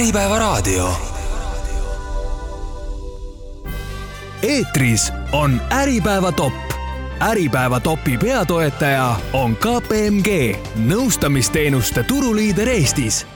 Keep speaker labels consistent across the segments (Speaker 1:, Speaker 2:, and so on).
Speaker 1: Äripäevaraadio. eetris on Äripäeva top. Äripäeva topi peatoetaja on KPMG, nõustamisteenuste turuliider Eestis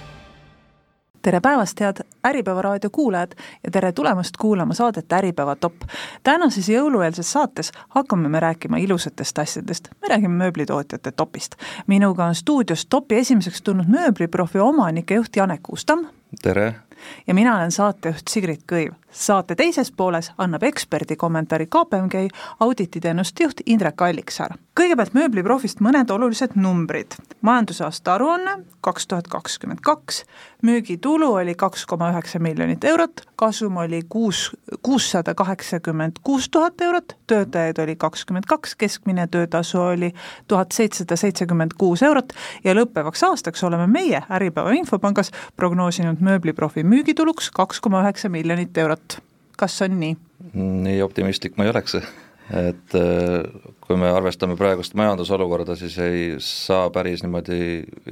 Speaker 2: tere päevast, head Äripäeva raadio kuulajad ja tere tulemast kuulama saadet Äripäeva top. tänases jõulueelses saates hakkame me rääkima ilusatest asjadest, me räägime mööblitootjate topist. minuga on stuudios topi esimeseks tulnud mööbliprofi omanik ja juht Janek Uustam.
Speaker 3: Tere!
Speaker 2: Ja mina olen saatejuht Sigrid Kõiv. saate teises pooles annab eksperdi kommentaari KPMG audititeenuste juht Indrek Alliksaar. kõigepealt mööbliprofist mõned olulised numbrid. majandusaasta aruanne kaks tuhat kakskümmend kaks, müügitulu oli kaks koma üheksa miljonit eurot, kasum oli kuus, kuussada kaheksakümmend kuus tuhat eurot, töötajaid oli kakskümmend kaks, keskmine töötasu oli tuhat seitsesada seitsekümmend kuus eurot ja lõppevaks aastaks oleme meie Äripäeva Infopangas prognoosinud mööbliprofi müügituluks kaks koma üheksa miljonit eurot. kas on nii?
Speaker 3: nii optimistlik ma ei oleks, et äh, kui me arvestame praegust majandusolukorda, siis ei saa päris niimoodi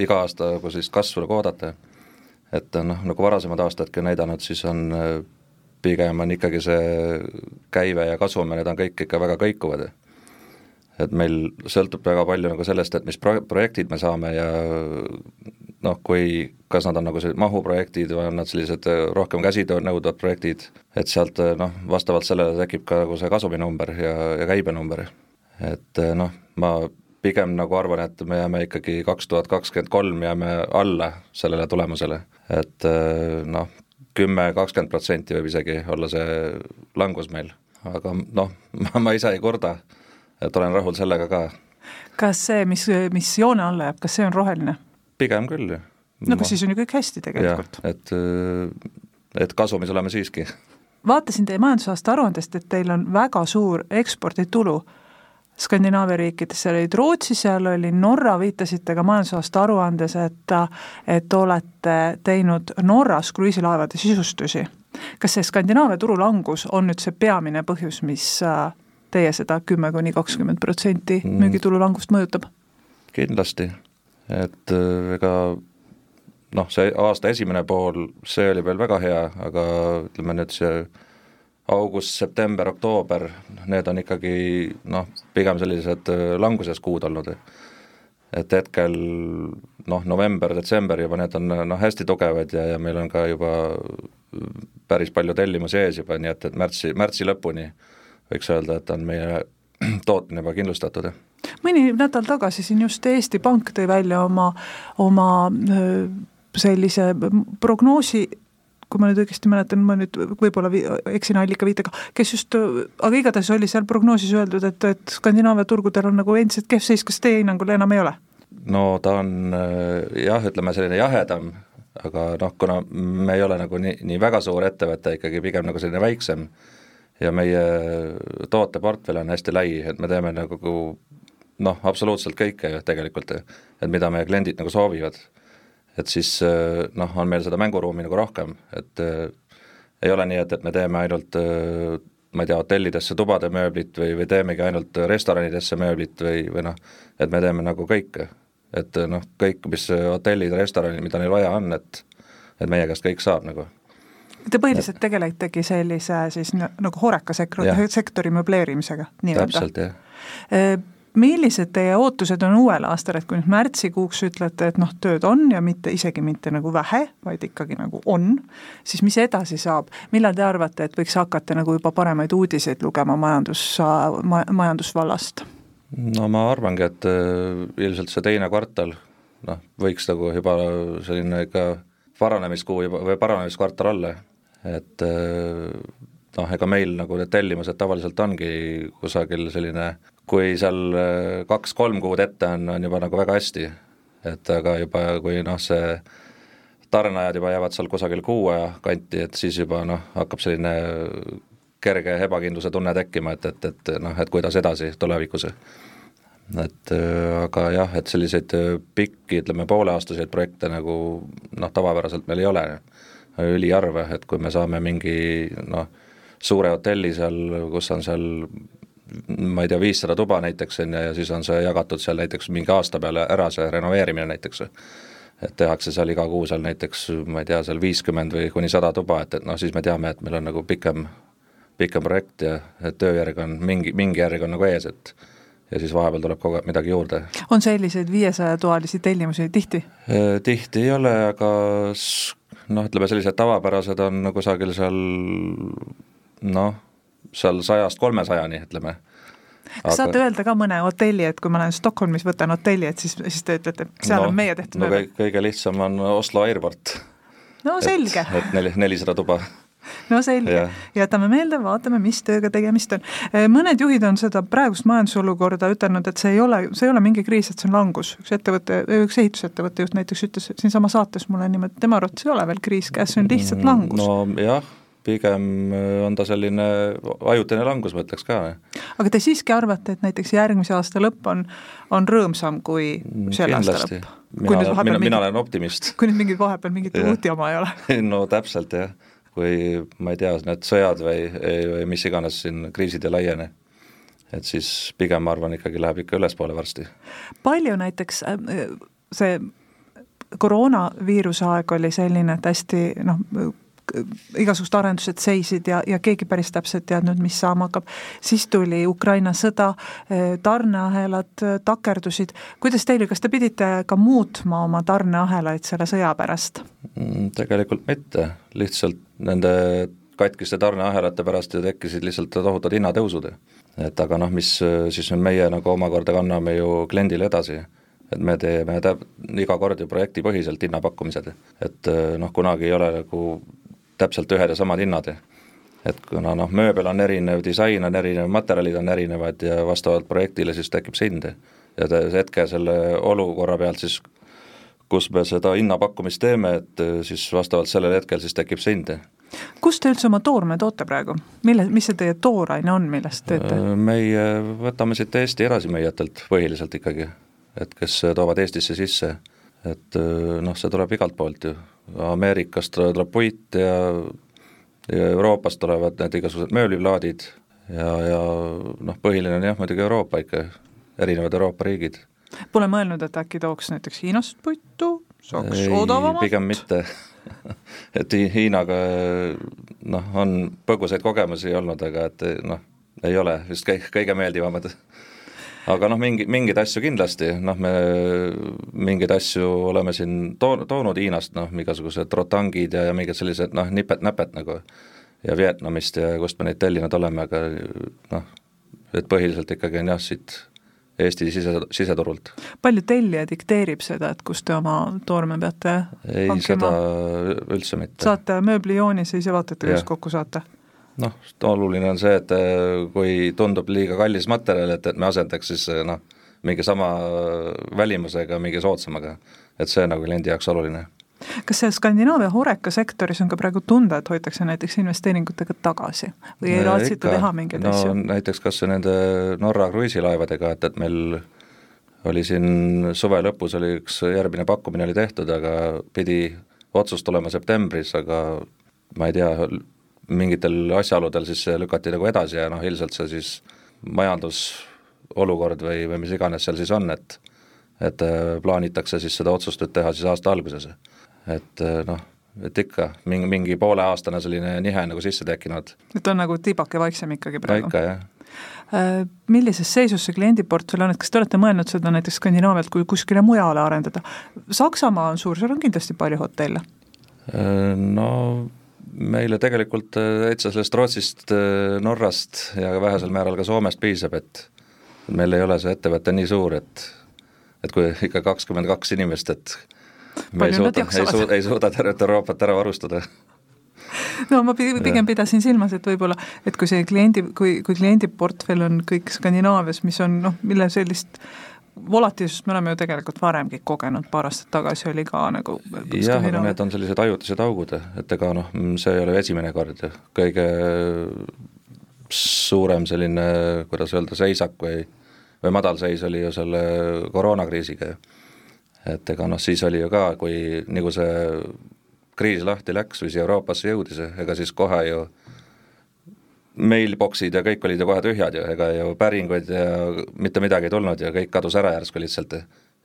Speaker 3: iga aasta nagu sellist kasvu nagu oodata. et noh, nagu varasemad aastadki on näidanud, siis on äh, pigem on ikkagi see käive ja kasum ja need on kõik ikka väga kõikuvad et meil sõltub väga palju nagu sellest, et mis pro-, projektid me saame ja noh, kui, kas nad on nagu sellised mahuprojektid või on nad sellised äh, rohkem käsitööd nõudvad projektid, et sealt äh, noh, vastavalt sellele tekib ka nagu see kasuminumber ja, ja käibenumber. et äh, noh, ma pigem nagu arvan, et me jääme ikkagi kaks tuhat kakskümmend kolm jääme alla sellele tulemusele, et noh, kümme, kakskümmend protsenti võib isegi olla see langus meil, aga noh, ma ise ei kurda, et olen rahul sellega ka.
Speaker 2: kas see, mis, mis joone alla jääb, kas see on roheline?
Speaker 3: Pigem küll.
Speaker 2: no aga siis on ju kõik hästi tegelikult.
Speaker 3: et, et kasumis oleme siiski.
Speaker 2: vaatasin teie majandusaasta aruandest, et teil on väga suur eksporditulu Skandinaavia riikides, seal olid Rootsi, seal oli Norra, viitasite ka majandusaasta aruandes, et et olete teinud Norras kruiisilaevade sisustusi. kas see Skandinaavia turu langus on nüüd see peamine põhjus, mis teie seda kümme kuni kakskümmend protsenti mm. müügitulu langust mõjutab?
Speaker 3: kindlasti et äh, ega noh, see aasta esimene pool, see oli veel väga hea, aga ütleme nüüd see august, september, oktoober, need on ikkagi noh, pigem sellised äh, languses kuud olnud. et hetkel noh, november, detsember juba need on noh, hästi tugevad ja, ja meil on ka juba päris palju tellimusi ees juba, nii et, et märtsi, märtsi lõpuni võiks öelda, et on meie tootmine juba kindlustatud
Speaker 2: mõni nädal tagasi siin just Eesti Pank tõi välja oma, oma sellise prognoosi, kui ma nüüd õigesti mäletan, ma nüüd võib-olla eksin allikaviitega, kes just, aga igatahes oli seal prognoosis öeldud, et, et Skandinaavia turgudel on nagu endiselt kehv seis, kas teie hinnangul enam ei ole?
Speaker 3: no ta on jah, ütleme selline jahedam, aga noh, kuna me ei ole nagu nii, nii väga suur ettevõte, ikkagi pigem nagu selline väiksem ja meie tooteportfell on hästi lai, et me teeme nagu noh, absoluutselt kõike ju tegelikult, et mida meie kliendid nagu soovivad. et siis eh, noh, on meil seda mänguruumi nagu rohkem, et äh, ei ole nii, et, et me teeme ainult äh, ma ei tea, hotellidesse tubade mööblit või, või teemegi ainult restoranidesse mööblit või, või noh, et me teeme nagu kõike. et noh, kõik, mis hotellid, restoranid, mida neil vaja on, et et meie käest kõik saab nagu
Speaker 2: Te põhiliselt tegeletegi sellise siis nagu horeka sektori, sektori möbleerimisega nii-öelda?
Speaker 3: täpselt, jah
Speaker 2: millised teie ootused on uuel aastal, et kui nüüd märtsikuuks ütlete, et noh, tööd on ja mitte, isegi mitte nagu vähe, vaid ikkagi nagu on, siis mis edasi saab, millal te arvate, et võiks hakata nagu juba paremaid uudiseid lugema majandus ma,, majandusvallast?
Speaker 3: no ma arvangi, et äh, ilmselt see teine kvartal noh, võiks nagu juba selline ikka paranemiskuu juba või paranemiskvartal olla, et äh, noh, ega meil nagu need tellimused tavaliselt ongi kusagil selline kui seal äh, kaks-kolm kuud ette on, on juba nagu väga hästi. et aga juba, kui noh, see tarneajad juba jäävad seal kusagil kuu aja kanti, et siis juba noh, hakkab selline kerge ebakindluse tunne tekkima, et, et, et noh, et kuidas edasi tulevikus. et äh, aga jah, et selliseid äh, pikki, ütleme pooleaastaseid projekte nagu noh, tavapäraselt meil ei ole, üliharva, et kui me saame mingi noh, suure hotelli seal, kus on seal ma ei tea, viissada tuba näiteks, on ju, ja siis on see jagatud seal näiteks mingi aasta peale ära, see renoveerimine näiteks. et tehakse seal iga kuu seal näiteks, ma ei tea, seal viiskümmend või kuni sada tuba, et, et noh, siis me teame, et meil on nagu pikem, pikem projekt ja et tööjärg on mingi, mingi järg on nagu ees, et ja siis vahepeal tuleb kogu aeg midagi juurde.
Speaker 2: on selliseid viiesajatoalisi tellimusi tihti?
Speaker 3: Tihti ei ole, aga noh, ütleme sellised tavapärased on kusagil seal noh, seal sajast kolmesajani, ütleme
Speaker 2: kas aga... saate öelda ka mõne hotelli, et kui ma lähen Stockholmis, võtan hotelli, et siis, siis te ütlete, seal no, on meie tehtud
Speaker 3: no, mööbel? kõige lihtsam on Oslo Airport.
Speaker 2: no selge.
Speaker 3: et neli, nelisada tuba
Speaker 2: no selge, jätame meelde, vaatame, mis tööga tegemist on. Mõned juhid on seda praegust majandusolukorda ütelnud, et see ei ole, see ei ole mingi kriis, et see on langus. üks ettevõte, üks ehitusettevõtte juht näiteks ütles siinsamas saates mulle niimoodi, et tema arvates ei ole veel kriis käes, see on lihtsalt langus.
Speaker 3: nojah pigem äh, on ta selline ajutine langus, ma ütleks ka.
Speaker 2: aga te siiski arvate, et näiteks järgmise aasta lõpp on, on rõõmsam kui
Speaker 3: mm,
Speaker 2: selle aasta lõpp?
Speaker 3: mina, mina, mina mingit, olen optimist.
Speaker 2: kui nüüd mingit vahepeal mingit uut jama ei ole
Speaker 3: no täpselt jah, kui ma ei tea, need sõjad või, või mis iganes siin kriisid ei laiene, et siis pigem ma arvan, ikkagi läheb ikka ülespoole varsti.
Speaker 2: palju näiteks äh, see koroonaviiruse aeg oli selline, et hästi noh, igasugused arendused seisid ja, ja keegi päris täpselt teadnud, mis saama hakkab. siis tuli Ukraina sõda, eh, tarneahelad eh, takerdusid, kuidas teil, kas te pidite ka muutma oma tarneahelaid selle sõja pärast?
Speaker 3: Mm, tegelikult mitte, lihtsalt nende katkiste tarneahelate pärast ju tekkisid lihtsalt tohutud hinnatõusud. et aga noh, mis eh, siis meie nagu omakorda kanname ju kliendile edasi et me teeme täp-, iga kord ju projektipõhiselt hinnapakkumised, et noh, kunagi ei ole nagu täpselt ühed ja samad hinnad. et kuna noh, mööbel on erinev, disain on erinev, materjalid on erinevad ja vastavalt projektile siis tekib see hind. ja hetke selle olukorra pealt siis, kus me seda hinnapakkumist teeme, et siis vastavalt sellel hetkel siis tekib see hind
Speaker 2: kust te üldse oma toorme toote praegu, mille, mis see teie tooraine on, millest teete?
Speaker 3: meie võtame siit Eesti edasimüüjatelt põhiliselt ikkagi, et kes toovad Eestisse sisse, et noh, see tuleb igalt poolt ju, Ameerikast tuleb puit ja, ja Euroopast tulevad need igasugused mööbliplaadid ja, ja noh, põhiline on jah, muidugi Euroopa ikka, erinevad Euroopa riigid.
Speaker 2: Pole mõelnud, et äkki tooks näiteks Hiinast puitu, saaks odavamalt?
Speaker 3: pigem mitte et Hiinaga noh, on põgusaid kogemusi olnud, aga et noh, ei ole vist kõige meeldivamad aga noh, mingi, mingeid asju kindlasti, noh me mingeid asju oleme siin too-, toonud Hiinast, noh igasugused rotangid ja, ja mingid sellised noh, nipet-näpet nagu ja Vietnamist ja kust me neid tellinud oleme, aga noh, et põhiliselt ikkagi on jah, siit Eesti sise, siseturult.
Speaker 2: palju tellija dikteerib seda, et kust te oma toorme peate
Speaker 3: ei, seda üldse mitte.
Speaker 2: saate mööblijoonise, ise vaatate, kuidas kokku saate?
Speaker 3: Noh, oluline on see, et äh, kui tundub liiga kallis materjal, et, et me asendaks siis äh, noh, mingi sama välimusega mingi soodsamaga. et see nagu kliendi jaoks oluline.
Speaker 2: kas see Skandinaavia horeka sektoris on ka praegu tunda, et hoitakse näiteks investeeringutega tagasi või ei raatsita teha mingeid
Speaker 3: no,
Speaker 2: asju?
Speaker 3: näiteks kas või nende Norra kruiisilaevadega, et, et meil oli siin suve lõpus oli üks järgmine pakkumine oli tehtud, aga pidi otsus tulema septembris, aga ma ei tea, mingitel asjaoludel siis see lükati nagu edasi ja noh, ilmselt see siis majandusolukord või, või mis iganes seal siis on, et et äh, plaanitakse siis seda otsust nüüd teha siis aasta alguses. et äh, noh, et ikka mingi, mingi pooleaastane selline nihe nagu sisse tekkinud.
Speaker 2: et on nagu tibake vaiksem ikkagi praegu?
Speaker 3: ikka, jah
Speaker 2: äh, millises seisus see kliendiportfell on, et kas te olete mõelnud seda näiteks Skandinaavialt kui kuskile mujale arendada? Saksamaa on suur, seal on kindlasti palju hotelle.
Speaker 3: No meile tegelikult äh, täitsa sellest Rootsist, äh, Norrast ja vähesel määral ka Soomest piisab, et meil ei ole see ettevõte nii suur, et et kui ikka kakskümmend kaks inimest, et me Palju ei suuda, ei suuda, ei suuda tervet Euroopat ära varustada.
Speaker 2: No ma pigem pidasin silmas, et võib-olla, et kui see kliendi, kui, kui kliendiportfell on kõik Skandinaavias, mis on noh, mille sellist äh, volatiilsust me oleme ju tegelikult varemgi kogenud, paar aastat tagasi oli ka nagu
Speaker 3: jah, aga need on sellised ajutised augud, et ega noh, see ei ole esimene kord ju, kõige suurem selline, kuidas öelda, seisak või või madalseis oli ju selle koroonakriisiga ju. et ega noh, siis oli ju ka, kui nagu see kriis lahti läks või siia Euroopasse jõudis, ega siis kohe ju mailbox'id ja kõik olid ju kohe tühjad ju, ega ju päringuid ja mitte midagi ei tulnud ja kõik kadus ära järsku lihtsalt.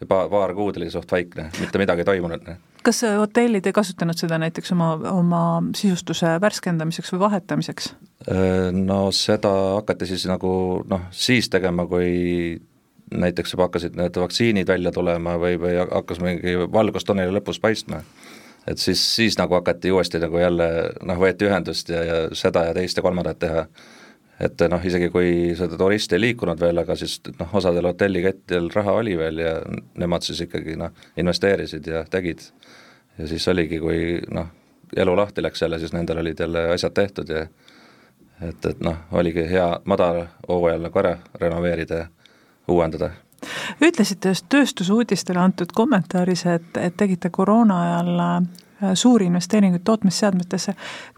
Speaker 3: paar, paar kuud oli suht vaikne, mitte midagi ei toimunud.
Speaker 2: kas hotellid ei kasutanud seda näiteks oma, oma sisustuse värskendamiseks või vahetamiseks?
Speaker 3: No seda hakati siis nagu noh, siis tegema, kui näiteks juba hakkasid need vaktsiinid välja tulema või, või hakkas mingi valgus tunneli lõpus paistma. Et siis, siis nagu hakati uuesti nagu jälle noh, võeti ühendust ja, ja seda ja teist ja kolmandat teha et noh, isegi kui seda turisti ei liikunud veel, aga siis noh, osadel hotellikettidel raha oli veel ja nemad siis ikkagi noh, investeerisid ja tegid. ja siis oligi, kui noh, elu lahti läks jälle, siis nendel olid jälle asjad tehtud ja et, et noh, oligi hea madalhooajal nagu ära renoveerida ja uuendada
Speaker 2: ütlesite just tööstusuudistele antud kommentaaris, et, et tegite koroona ajal Äh, suuri investeeringuid tootmisseadmetesse,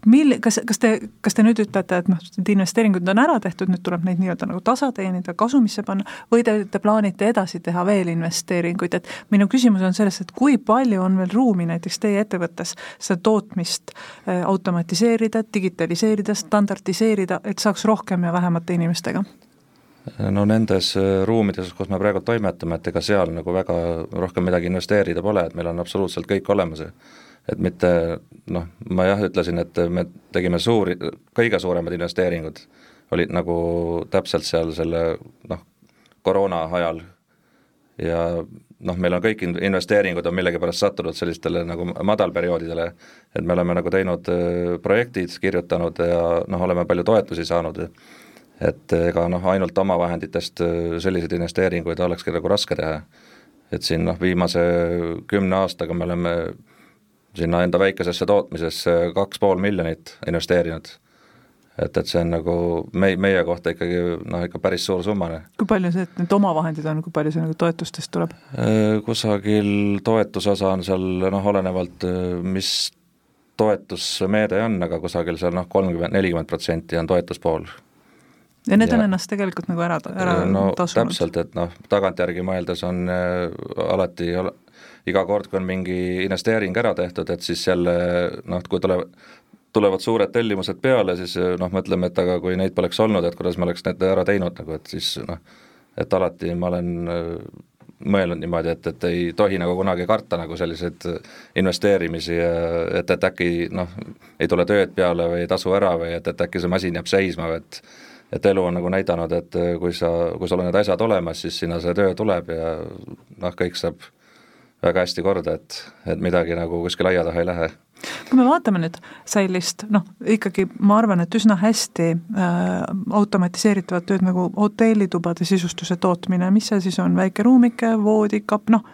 Speaker 2: mil-, kas, kas te, kas te nüüd ütlete, et noh, need investeeringud on ära tehtud, nüüd tuleb neid nii-öelda nagu tasa teenida, kasumisse panna, või te, te plaanite edasi teha veel investeeringuid, et minu küsimus on selles, et kui palju on veel ruumi näiteks teie ettevõttes seda tootmist äh, automatiseerida, digitaliseerida, standardiseerida, et saaks rohkem ja vähemate inimestega?
Speaker 3: No nendes äh, ruumides, kus me praegu toimetame, et ega seal nagu väga rohkem midagi investeerida pole, et meil on absoluutselt kõik olemas. Et mitte noh, ma jah, ütlesin, et me tegime suuri, kõige suuremad investeeringud olid nagu täpselt seal selle noh, koroona ajal. Ja noh, meil on kõik investeeringud on millegipärast sattunud sellistele nagu madalperioodidele, et me oleme nagu teinud äh, projektid, kirjutanud ja noh, oleme palju toetusi saanud, et ega noh, ainult omavahenditest äh, selliseid investeeringuid olekski nagu raske teha. et siin noh, viimase kümne aastaga me oleme sinna enda väikesesse tootmisesse kaks pool miljonit investeerinud. et, et see on nagu me, meie kohta ikkagi noh, ikka päris suur summa.
Speaker 2: kui palju see, et need omavahendid on, kui palju see nagu toetustest tuleb?
Speaker 3: Äh, kusagil toetusosa on seal noh, olenevalt mis toetusmeede on, aga kusagil seal noh, kolmkümmend, nelikümmend protsenti on toetuspool
Speaker 2: ja need ja, on ennast tegelikult nagu ära, ära
Speaker 3: no, tasunud? täpselt, et noh, tagantjärgi mõeldes on äh, alati iga kord, kui on mingi investeering ära tehtud, et siis jälle noh, kui tulevad, tulevad suured tellimused peale, siis noh, mõtleme, et aga kui neid poleks olnud, et kuidas me oleks need ära teinud nagu, et siis noh, et alati ma olen äh, mõelnud niimoodi, et, et ei tohi nagu kunagi karta nagu selliseid investeerimisi ja et, et äkki noh, ei tule tööd peale või ei tasu ära või et, et äkki see masin jääb seisma või et et elu on nagu näidanud, et kui sa, kui sul on need asjad olemas, siis sinna see töö tuleb ja noh, kõik saab väga hästi korda, et, et midagi nagu kuskil aia taha ei lähe.
Speaker 2: kui me vaatame nüüd sellist noh, ikkagi ma arvan, et üsna hästi äh, automatiseeritavat tööd nagu hotellitubade sisustuse tootmine, mis see siis on, väike ruumike, voodi, kapp, noh,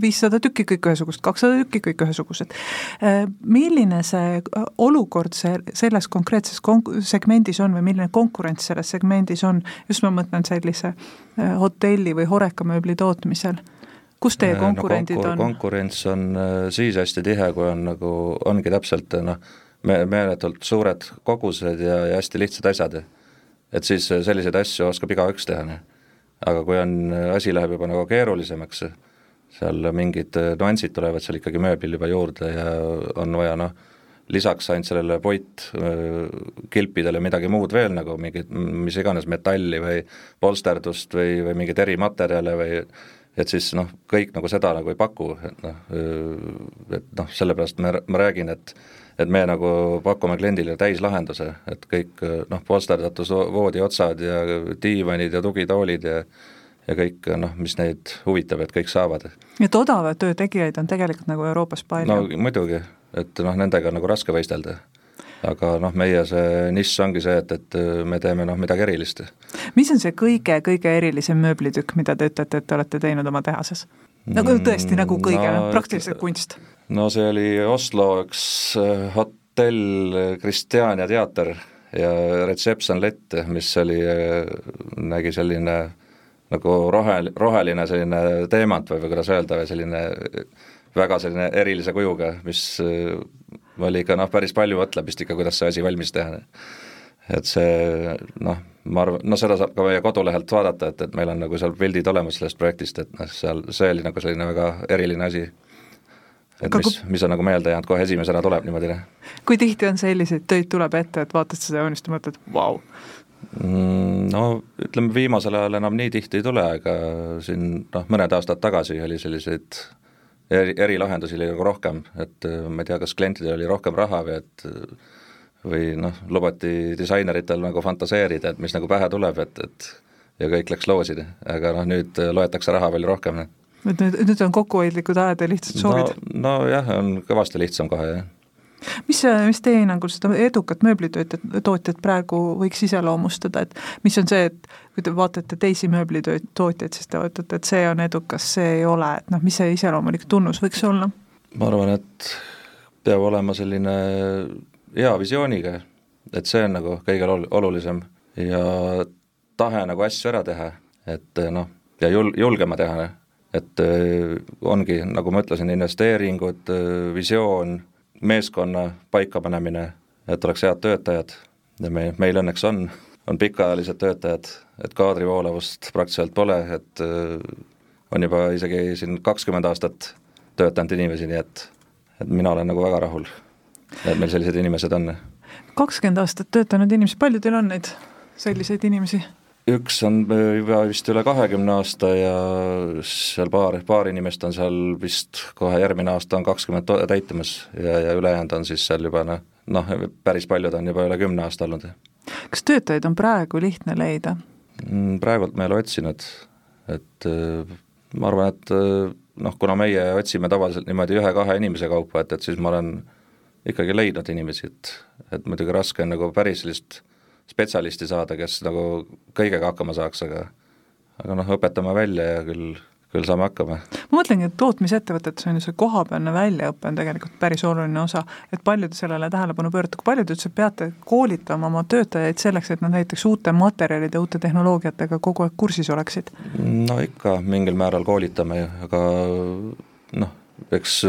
Speaker 2: viissada tükki kõik ühesugust, kakssada tükki kõik ühesugused. Äh, milline see olukord see, selles konkreetses kon-, segmendis on või milline konkurents selles segmendis on, just ma mõtlen sellise äh, hotelli või horekamööbli tootmisel kus teie konkurendid no, konkur
Speaker 3: on? konkurents on äh, siis hästi tihe, kui on nagu, ongi täpselt äh, noh, me-, meeletult suured kogused ja, ja hästi lihtsad asjad. et siis äh, selliseid asju oskab igaüks teha, noh. Aga kui on, asi läheb juba nagu keerulisemaks, seal mingid nüansid tulevad seal ikkagi mööblil juba juurde ja on vaja noh, lisaks ainult sellele puitkilpidele midagi muud veel nagu mingit, mis iganes metalli või polsterdust või, või mingeid erimaterjale või et siis noh, kõik nagu seda nagu ei paku, et noh, et noh, sellepärast me, ma räägin, et et me nagu pakume kliendile täislahenduse, et kõik noh, polsterdatus voodiotsad ja diivanid ja tugitoolid ja ja kõik noh, mis neid huvitab, et kõik saavad.
Speaker 2: et odava töö tegijaid on tegelikult nagu Euroopas palju?
Speaker 3: no muidugi, et noh, nendega on nagu raske võistelda aga noh, meie see nišš ongi see, et, et me teeme noh, midagi erilist.
Speaker 2: mis on see kõige-kõige erilisem mööblitükk, mida te ütlete, et te olete teinud oma tehases? Nagu tõesti, nagu kõige no,, praktiliselt kunst?
Speaker 3: no see oli Oslo üks äh, hotell Kristjania teater ja Reception Lett, mis oli, äh, nägi selline nagu rohel-, roheline selline teemant või, või kuidas öelda, või selline väga selline erilise kujuga, mis äh, oli ikka noh, päris palju mõtleb vist ikka, kuidas see asi valmis teha. Et see noh, ma arvan, no seda saab ka meie kodulehelt vaadata, et, et meil on nagu seal pildid olemas sellest projektist, et noh, seal see oli nagu selline väga eriline asi et Aga mis, mis on nagu meelde jäänud, kohe esimesena tuleb niimoodi, noh.
Speaker 2: kui tihti on selliseid töid tuleb ette, et vaatad seda joonist ja mõtled, vau?
Speaker 3: Mm, no ütleme, viimasel ajal enam nii tihti ei tule, aga siin noh, mõned aastad tagasi oli selliseid eri, erilahendusi oli nagu rohkem, et äh, ma ei tea, kas klientidel oli rohkem raha või et või noh, lubati disaineritel nagu fantaseerida, et mis nagu pähe tuleb, et, et ja kõik läks loosi, aga noh, nüüd loetakse raha palju rohkem.
Speaker 2: et nüüd, nüüd on kokkuhoidlikud ajad ja lihtsalt soovid
Speaker 3: no,? nojah, on kõvasti lihtsam kohe, jah
Speaker 2: mis, mis teie hinnangul seda edukat mööblitootjat, tootjat praegu võiks iseloomustada, et mis on see, et kui te vaatate teisi mööblitootjaid, siis te ütlete, et see on edukas, see ei ole, et noh, mis see iseloomulik tunnus võiks olla?
Speaker 3: ma arvan, et peab olema selline hea visiooniga, et see on nagu kõige olulisem. Ja tahe nagu asju ära teha, et noh, ja jul-, julgema teha, et äh, ongi, nagu ma ütlesin, investeeringud, äh, visioon, meeskonna paikapanemine, et oleks head töötajad. Ja me, meil õnneks on, on pikaajalised töötajad, et kaadrivoolavust praktiliselt pole, et on juba isegi siin kakskümmend aastat töötanud inimesi, nii et, et mina olen nagu väga rahul et meil sellised inimesed on.
Speaker 2: kakskümmend aastat töötanud inimesi, palju teil on neid selliseid inimesi?
Speaker 3: üks on juba vist üle kahekümne aasta ja seal paar, paar inimest on seal vist kohe järgmine aasta on kakskümmend täitumas ja, ja ülejäänud on siis seal juba noh, noh, päris paljud on juba üle kümne aasta olnud.
Speaker 2: kas töötajaid on praegu lihtne leida?
Speaker 3: Mm, praegult ma ei ole otsinud, et äh, ma arvan, et äh, noh, kuna meie otsime tavaliselt niimoodi ühe-kahe inimese kaupa, et, et siis ma olen ikkagi leidnud inimesi, et, et muidugi raske on nagu päris sellist spetsialisti saada, kes nagu kõigega hakkama saaks, aga aga noh, õpetame välja ja küll, küll saame hakkama.
Speaker 2: ma mõtlengi, et tootmisettevõtetes on ju see kohapealne väljaõpe on tegelikult päris oluline osa, et palju te sellele tähelepanu pöörate, kui palju te üldse peate koolitama oma töötajaid selleks, et nad näiteks uute materjalide, uute tehnoloogiatega kogu aeg kursis oleksid?
Speaker 3: no ikka, mingil määral koolitame, aga noh, eks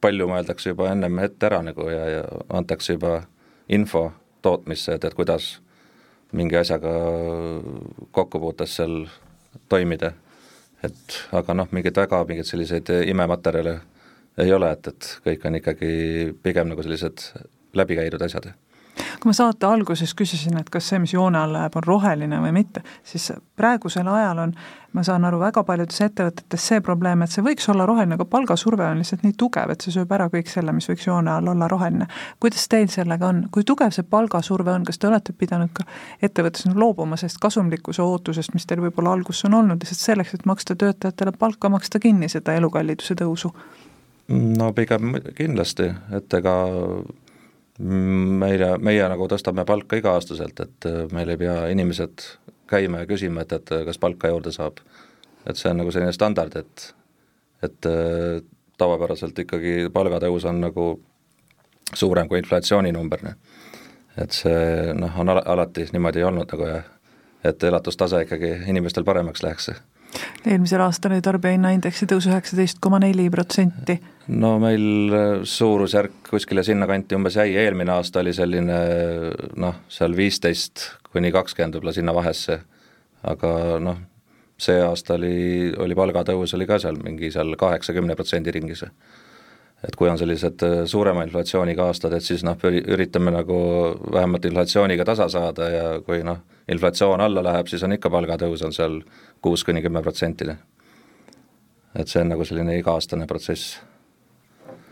Speaker 3: palju mõeldakse juba ennem ette ära nagu ja, ja antakse juba info tootmisse, et, et kuidas mingi asjaga kokkupuutes seal toimida. et aga noh, mingeid väga mingeid selliseid imematerjale ei ole, et, et kõik on ikkagi pigem nagu sellised läbikäidud asjad
Speaker 2: kui ma saate alguses küsisin, et kas see, mis joone all läheb, on roheline või mitte, siis praegusel ajal on, ma saan aru, väga paljudes ettevõtetes see probleem, et see võiks olla roheline, aga palgasurve on lihtsalt nii tugev, et see sööb ära kõik selle, mis võiks joone all olla roheline. kuidas teil sellega on, kui tugev see palgasurve on, kas te olete pidanud ka ettevõttes loobuma sellest kasumlikkuse ootusest, mis teil võib-olla alguses on olnud, lihtsalt selleks, et maksta töötajatele palka, maksta kinni seda elukalliduse tõusu?
Speaker 3: no pigem kindlasti, et ega meile, meie nagu tõstame palka iga-aastaselt, et äh, meil ei pea inimesed käima ja küsima, et, et kas palka juurde saab. et see on nagu selline standard, et, et äh, tavapäraselt ikkagi palgatõus on nagu suurem kui inflatsiooninumber, et see noh, on ala, alati niimoodi olnud nagu jah, et elatustase ikkagi inimestel paremaks läheks
Speaker 2: eelmisel aastal oli tarbijahinnaindeksi tõus üheksateist koma neli protsenti.
Speaker 3: no meil äh, suurusjärk kuskile sinnakanti umbes jäi, eelmine aasta oli selline noh, seal viisteist kuni kakskümmend võib-olla sinna vahesse, aga noh, see aasta oli, oli palgatõus oli ka seal mingi seal kaheksa-kümne protsendi ringis. Et kui on sellised äh, suurema inflatsiooniga aastad, et siis noh, üritame nagu vähemalt inflatsiooniga tasa saada ja kui noh, inflatsioon alla läheb, siis on ikka palgatõus on seal kuus kuni kümme protsenti. et see on nagu selline iga-aastane protsess.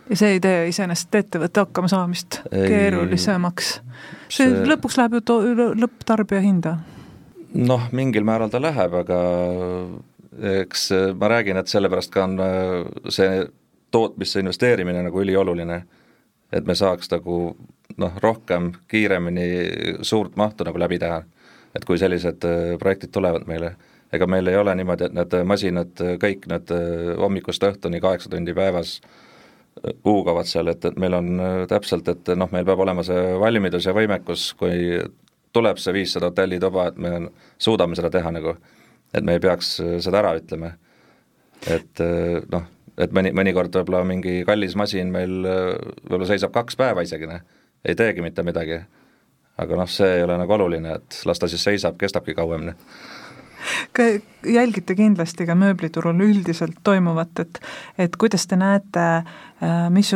Speaker 2: ja see ei tee iseenesest ettevõtte hakkamasaamist keerulisemaks? see lõpuks läheb ju lõpptarbija hinda?
Speaker 3: noh, mingil määral ta läheb, aga eks ma räägin, et sellepärast ka on äh, see tootmisse investeerimine nagu ülioluline, et me saaks nagu noh, rohkem, kiiremini suurt mahtu nagu läbi teha et kui sellised äh, projektid tulevad meile, ega meil ei ole niimoodi, et need masinad, äh, kõik need äh, hommikust õhtuni kaheksa tundi päevas huugavad seal, et, et meil on täpselt, et noh, meil peab olema see valmidus ja võimekus, kui tuleb see viissada hotellituba, et me suudame seda teha nagu, et me ei peaks seda ära ütlema. et noh, et mõni, mõnikord võib-olla mingi kallis masin meil võib-olla seisab kaks päeva isegi, noh, ei teegi mitte midagi aga noh, see ei ole nagu oluline, et las ta siis seisab, kestabki kauem. Noh.
Speaker 2: jälgite kindlasti ka mööbliturul üldiselt toimuvat, et et kuidas te näete, äh, mis,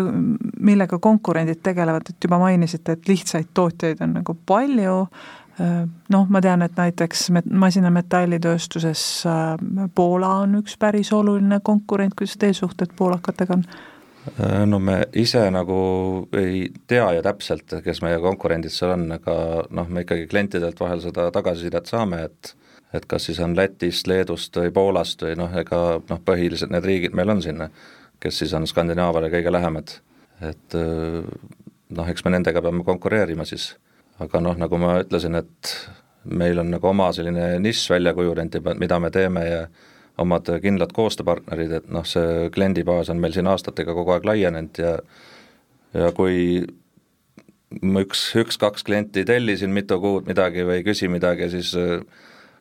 Speaker 2: millega konkurendid tegelevad, et juba mainisite, et lihtsaid tootjaid on nagu palju, äh, noh, ma tean, et näiteks masinametallitööstuses äh, Poola on üks päris oluline konkurent, kuidas teie suhted poolakatega on?
Speaker 3: no me ise nagu ei tea ju täpselt, kes meie konkurendid seal on, aga noh, me ikkagi klientidelt vahel seda tagasisidet saame, et et kas siis on Lätist, Leedust või Poolast või noh, ega noh, põhiliselt need riigid meil on sinna, kes siis on Skandinaaviale kõige lähemad, et noh, eks me nendega peame konkureerima siis, aga noh, nagu ma ütlesin, et meil on nagu oma selline nišš välja kujunenud juba, mida me teeme ja omad kindlad koostööpartnerid, et noh, see kliendibaas on meil siin aastatega kogu aeg laienenud ja ja kui üks, üks-kaks klienti tellisin mitu kuud midagi või ei küsi midagi, siis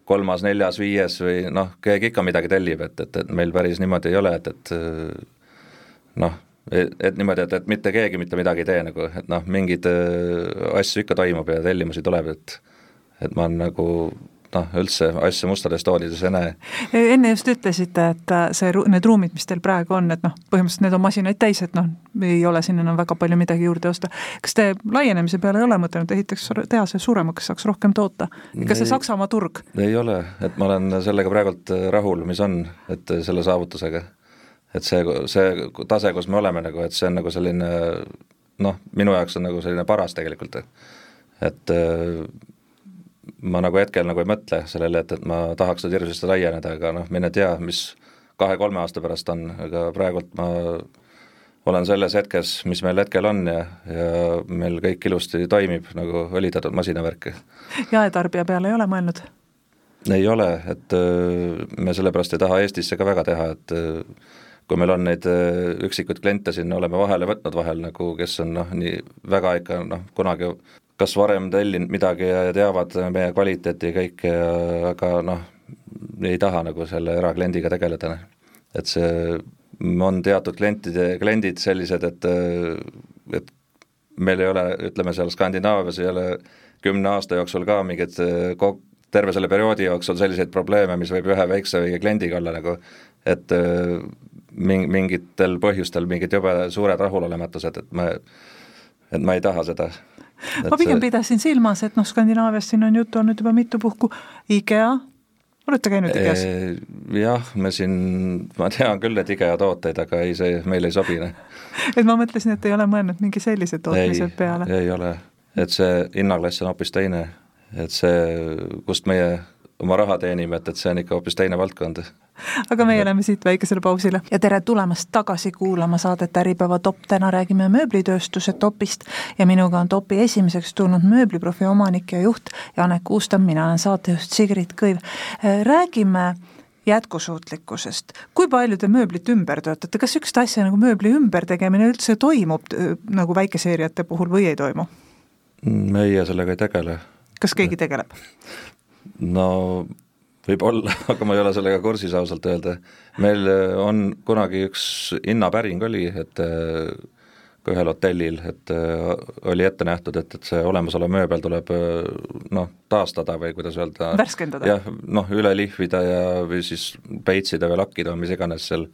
Speaker 3: kolmas, neljas, viies või noh, keegi ikka midagi tellib, et, et, et meil päris niimoodi ei ole, et, et noh, et, et niimoodi, et, et mitte keegi mitte midagi ei tee nagu, et noh, mingeid asju ikka toimub ja tellimusi tuleb, et et ma nagu noh, üldse asju mustades toonides ei näe.
Speaker 2: enne just ütlesite, et äh, see, need ruumid, mis teil praegu on, et noh, põhimõtteliselt need on masinaid täis, et noh, ei ole siin enam väga palju midagi juurde osta. kas te laienemise peale ei ole mõtelnud, ehitaks tehase suuremaks, saaks rohkem toota? kas see Saksamaa turg?
Speaker 3: ei ole, et ma olen sellega praegult äh, rahul, mis on, et äh, selle saavutusega. Et see, see tase, kus me oleme nagu, et see on nagu selline noh, minu jaoks on nagu selline paras tegelikult, et ma nagu hetkel nagu ei mõtle sellele, et, et ma tahaks nüüd hirmsasti laieneda, aga noh, mine tea, mis kahe-kolme aasta pärast on, aga praegult ma olen selles hetkes, mis meil hetkel on ja, ja meil kõik ilusti toimib nagu õlitatud masinavärk.
Speaker 2: jaetarbija peale ei ole mõelnud?
Speaker 3: ei ole, et äh, me sellepärast ei taha Eestisse ka väga teha, et äh, kui meil on neid äh, üksikuid kliente siin, oleme vahele võtnud vahel nagu, kes on noh, nii väga ikka noh, kunagi kas varem tellinud midagi ja teavad meie kvaliteeti kõike ja aga noh, ei taha nagu selle erakliendiga tegeleda. et see on teatud klientide, kliendid sellised, et et meil ei ole, ütleme seal Skandinaavias ei ole kümne aasta jooksul ka mingeid kok-, terve selle perioodi jooksul selliseid probleeme, mis võib ühe väikse õige kliendiga olla nagu, et ming-, mingitel põhjustel mingid jube suured rahulolematused, et ma, et ma ei taha seda
Speaker 2: ma pigem see... pidasin silmas, et noh, Skandinaavias siin on juttu olnud juba mitu puhku, IKEA, olete käinud IKEA-s?
Speaker 3: jah, me siin, ma tean küll, et IKEA tooteid, aga ei, see meile ei sobi. Noh.
Speaker 2: et ma mõtlesin, et ei ole mõelnud mingi sellise tootmise ei, peale?
Speaker 3: ei ole, et see hinnaklass on hoopis teine, et see, kust meie oma raha teenime, et, et see on ikka hoopis teine valdkond.
Speaker 2: Aga meie läheme siit väikesele pausile ja tere tulemast tagasi kuulama saadet Äripäeva top, täna räägime mööblitööstuse topist ja minuga on topi esimeseks tulnud mööbliprofi omanik ja juht Janek Kuustam, mina olen saatejuht Sigrid Kõiv. räägime jätkusuutlikkusest, kui palju te mööblit ümber töötate, kas niisugust asja nagu mööbli ümbertegemine üldse toimub nagu väikeseeriate puhul või ei toimu?
Speaker 3: meie sellega ei tegele.
Speaker 2: kas keegi tegeleb?
Speaker 3: no võib-olla, aga ma ei ole sellega kursis ausalt öelda. meil äh, on kunagi üks hinnapäring oli, et äh, ka ühel hotellil, et äh, oli ette nähtud, et, et see olemasolev mööbel tuleb noh, taastada või kuidas öelda
Speaker 2: värskendada?
Speaker 3: jah, noh, üle lihvida ja, või siis peitsida või lakkida, mis iganes seal,